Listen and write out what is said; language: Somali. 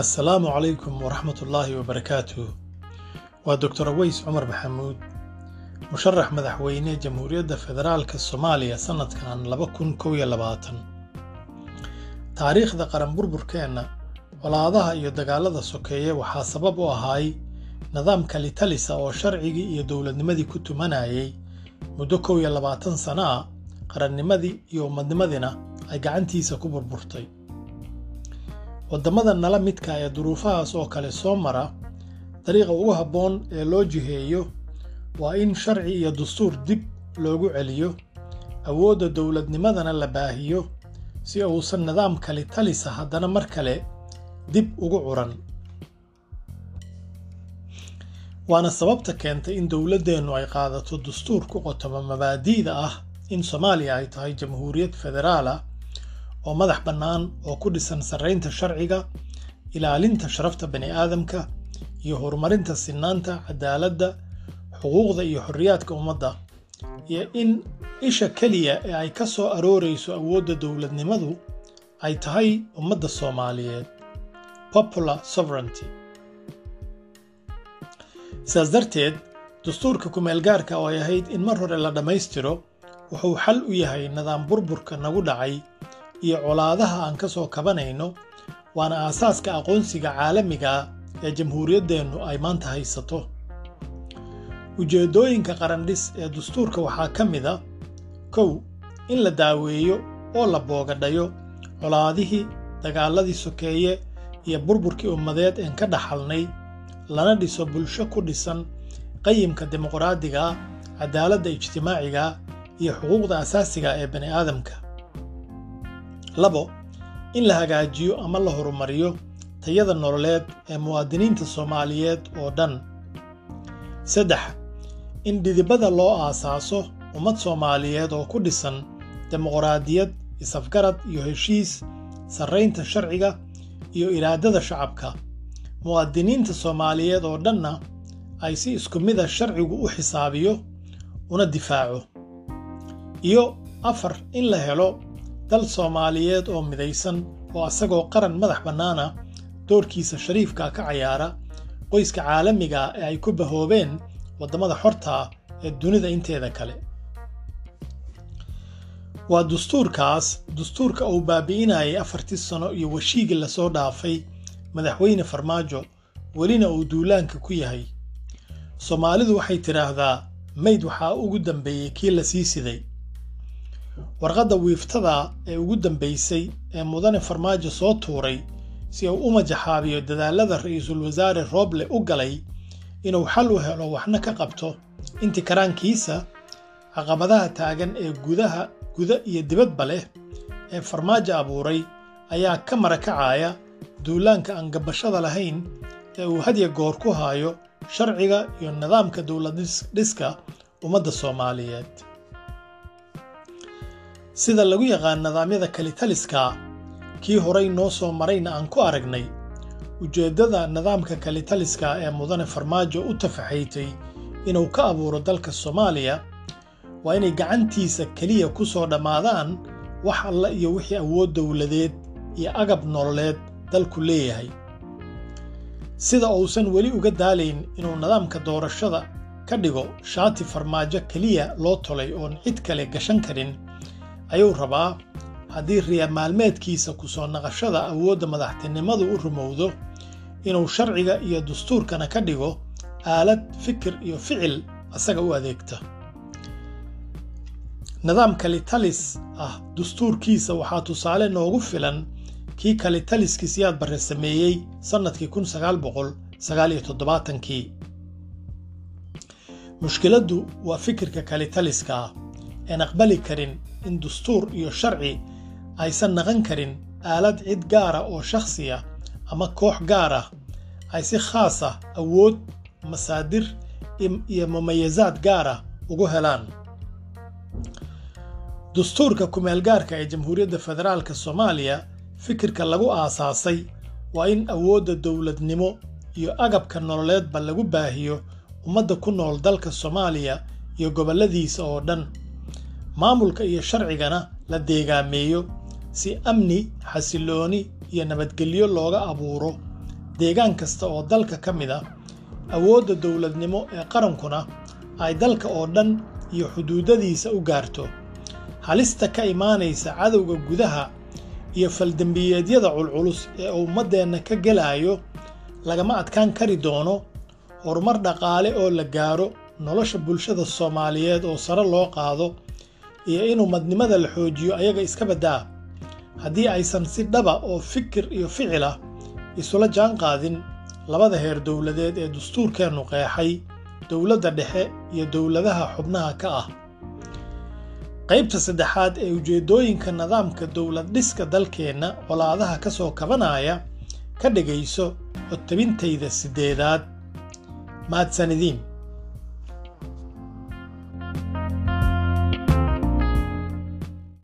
assalaamu calaykum waraxmat ullaahi wabarakaatuh waa doctor aweys cumar maxamuud musharax madaxweyne jamhuuriyadda federaalka soomaaliya sannadkan laba kun kow iyo labaatan. Taariikhda qaran burburkeenna colaadaha iyo dagaalada sokeeye waxaa sabab u ahaay nidaam kalitalisa oo sharcigii iyo dowladnimadii ku tumanayay muddo kow iyo labaatan sana a qarannimadii iyo ummadnimadiina ay gacantiisa ku burburtay waddamada nala midka ee duruufahaas oo kale soo mara dariiqa ugu habboon ee loo jiheeyo waa in sharci iyo dastuur dib loogu celiyo awoodda dowladnimadana la baahiyo si uusan nidaam kalitalisa haddana mar kale dib ugu curan. Waana sababta keentay in dowladdeennu ay qaadato dastuur ku qotoma mabaadi'da ah in soomaaliya ay tahay jamhuuriyad federaal ah oo madax bannaan oo ku dhisan sarraynta sharciga ilaalinta sharafta bani aadamka iyo horumarinta sinaanta cadaaladda xuquuqda iyo xorriyaadka ummadda iyo in isha keliya ee ay ka soo aroorayso awoodda dowladnimadu ay tahay ummadda soomaaliyeed. Popular sovereignty. Sidaas darteed dastuurka kumeelgaarka oo ay ahayd in mar hore la dhammaystiro wuxuu xal u yahay nidaam burburka nagu dhacay iyo colaadaha aan ka soo kabanayno waana aasaaska aqoonsiga caalamiga ee jamhuuriyaddeennu ay maanta haysato. Ujeeddooyinka qarandhis ee dastuurka waxaa ka mid a kow in la daaweeyo oo la boogadhayo colaadihii dagaaladii sokeeye iyo burburkii ummadeed een ka dhaxalnay lana dhiso bulsho ku dhisan qayimka dimuqraadiga cadaaladda ijtimaaciga iyo xuquuqda asaasiga ee bani aadamka labo in la hagaajiyo ama la horumariyo tayada nololeed ee muwaadiniinta soomaaliyeed oo dhan. Saddex in dhidibada loo aasaaso ummad soomaaliyeed oo ku dhisan dimuqraadiyad isafgarad iyo heshiis sarraynta sharciga iyo iraadada shacabka. Muwaadiniinta soomaaliyeed oo dhanna ay si isku mida sharcigu u xisaabiyo una difaaco. Iyo afar in la helo dal soomaaliyeed oo midaysan oo asagoo qaran madax bannaana doorkiisa shariifka ka cayaara qoyska caalamiga ee ay ku bahoobeen waddamada xortaa ee dunida inteeda kale. Waa dastuurkaas dastuurka uu baabi'inayay afartii sano iyo washiigii la soo dhaafay madaxweyne farmaajo welina uu duulaanka ku yahay. Soomaalidu waxay tidhaahdaa mayd waxaa ugu dambeeyey kii la sii siday warqadda wiiftada ee ugu dambaysay ee mudane farmaajo soo tuuray si uu u majaxaabiyo dadaallada ra'iisul wasaare rooble u galay inuu xal u helo waxna ka qabto intii karaankiisa caqabadaha taagan ee gudaha guda iyo dibadba leh ee farmaajo abuuray ayaa ka marakacaya duulaanka aan gabashada lahayn ee uu hadya goor ku haayo sharciga iyo nidaamka dowladdhiska ummadda soomaaliyeed sida lagu yaqaan nidaamyada kalitaliska. Kii horay noo soo marayna aan ku aragnay ujeeddada nidaamka kalitaliska ee mudane farmaajo u tafaxaytay inuu ka abuuro dalka soomaaliya waa inay gacantiisa keliya ku soo dhammaadaan wax alla iyo wixii awood dowladeed iyo agab nololeed dalku leeyahay. Sida uusan weli uga daalayn inuu nidaamka doorashada ka dhigo shaati farmaajo keliya loo tolay oon cid kale gashan karin ayuu rabaa haddii riya maalmeedkiisa ku soo naqashada awoodda madaxtinimadu u rumowdo inuu sharciga iyo dastuurkana ka dhigo aalad fikir iyo ficil asaga u adeegta. Nidaam kalitalis ah dastuurkiisa waxaa tusaale noogu filan kii kalitaliskii siyaad barre sameeyey sannadkii toddobaatankii mushkiladdu waa fikirka kalitaliska ah een aqbali karin in dastuur iyo sharci aysan naqan karin aalad cid gaara oo shakhsiya ama koox gaar ah ay si khaas ah awood masaadir iyo mumayasaad gaar ah ugu helaan. Dastuurka kumeelgaarka ee jamhuuriyadda federaalka soomaaliya fikirka lagu aasaasay waa in awoodda dowladnimo iyo agabka nololeedba lagu baahiyo ummadda ku nool dalka soomaaliya iyo gobolladiisa oo dhan maamulka iyo sharcigana la deegaameeyo si amni xasilooni iyo nabadgelyo looga abuuro. Deegaan kasta oo dalka ka mid ah awoodda dowladnimo ee qarankuna ay dalka oo dhan iyo xuduudadiisa u gaarto. Halista ka imaanaysa cadowga gudaha iyo faldembiyeedyada culculus ee ummaddeenna ka gelaayo lagama adkaan kari doono horumar dhaqaale oo la gaaro nolosha bulshada soomaaliyeed oo sare loo qaado iyo in ummadnimada la xoojiyo ayaga iska baddaa haddii aysan si dhaba oo fikir iyo ficil ah isula jaan qaadin labada heer dowladeed ee dastuurkeennu qeexay dowladda dhexe iyo dowladaha xubnaha ka ah. Qaybta saddexaad ee ujeeddooyinka nidaamka dowlad dhiska dalkeenna colaadaha ka soo kabanaya ka dhigayso codtabintayda siddeedaad. Mahadsanidin